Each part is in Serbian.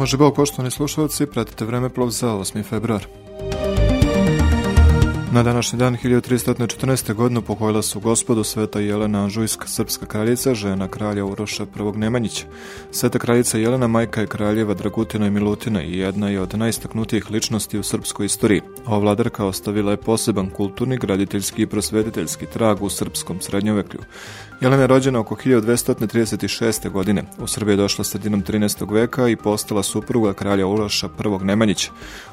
Bože Bog, poštovani slušalci, pratite vremeplov za 8. februar. Na današnji dan 1314. godinu pokojila su gospodu Sveta Jelena Anžujska, srpska kraljica, žena kralja Uroša I. Nemanjića. Sveta kraljica Jelena majka je kraljeva Dragutina i Milutina i jedna je od najistaknutijih ličnosti u srpskoj istoriji. Ova vladarka ostavila je poseban kulturni, graditeljski i prosvediteljski trag u srpskom srednjoveklju. Jelena je rođena oko 1236. godine. U Srbiji je došla sredinom 13. veka i postala supruga kralja Uroša I. Nemanjića.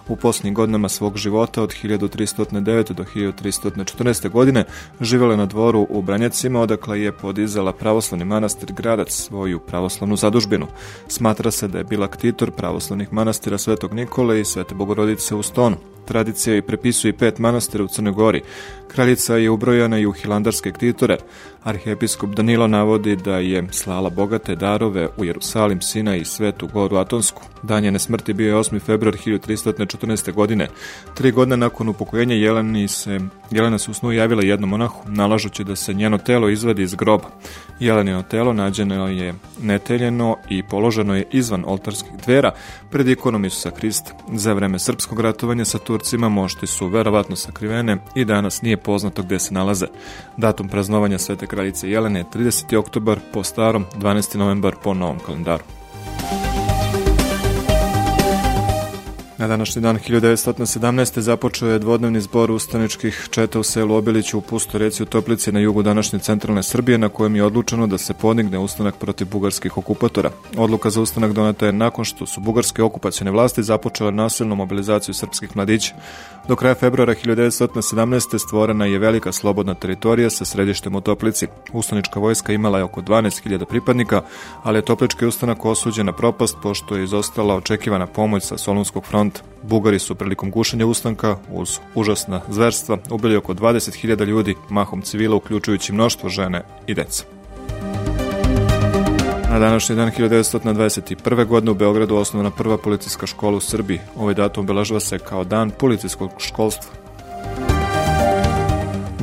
U posljednjim godinama svog života od 1309. do 1314. godine živjela na dvoru u Branjacima, odakle je podizala pravoslavni manastir Gradac, svoju pravoslavnu zadužbinu. Smatra se da je bila ktitor pravoslavnih manastira Svetog Nikole i Svete Bogorodice u Stonu. Tradicija i prepisuje pet manastira u Crnoj Gori. Kraljica je ubrojana i u hilandarske ktitore. Arhijepiskop Danilo navodi da je slala bogate darove u Jerusalim, Sina i Svetu Goru Atonsku. Dan njene smrti bio je 8. februar 1314. godine. Tri godine nakon upokojenja Jeleni se, Jelena se u snu javila jednom monahu, nalažući da se njeno telo izvadi iz groba. Jelenino telo nađeno je neteljeno i položeno je izvan oltarskih dvera pred ikonom Isusa Hrista. Za vreme srpskog ratovanja sa Turcima mošti su verovatno sakrivene i danas nije poznato gde se nalaze. Datum praznovanja Svete kraljice Jelene je 30. oktobar po starom, 12. novembar po novom kalendaru. Na današnji dan 1917. započeo je dvodnevni zbor ustaničkih četa u selu Obiliću u Pusto reci u Toplici na jugu današnje centralne Srbije na kojem je odlučeno da se podigne ustanak protiv bugarskih okupatora. Odluka za ustanak doneta je nakon što su bugarske okupacijone vlasti započele nasilnu mobilizaciju srpskih mladića. Do kraja februara 1917. stvorena je velika slobodna teritorija sa središtem u Toplici. Ustanička vojska imala je oko 12.000 pripadnika, ali je Toplički ustanak osuđen na propast pošto je izostala očekivana pomoć sa Solunskog fronta. Bugari su prilikom gušenja ustanka uz užasna zverstva ubili oko 20.000 ljudi, mahom civila uključujući mnoštvo žene i deca. Na današnji dan 1921. godine u Beogradu osnovana prva policijska škola u Srbiji. Ovaj datum obeležava se kao dan policijskog školstva.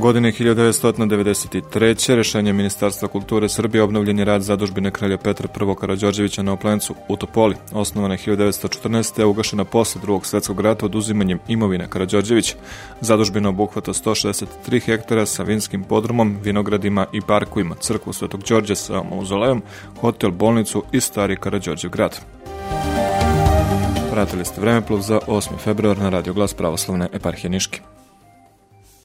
Godine 1993. rešenje Ministarstva kulture Srbije obnovljen je rad zadužbine kralja Petra I. Karadžorđevića na Oplencu u Topoli. Osnovana je 1914. a ugašena posle drugog svetskog rata oduzimanjem imovine Karadžorđevića. Zadužbina obuhvata 163 hektara sa vinskim podrumom, vinogradima i parkovima, crkvu Svetog Đorđe sa mauzolejom, hotel, bolnicu i stari Karadžorđev grad. Pratili ste Vremeplov za 8. februar na Radio Glas Pravoslavne eparhije Niške.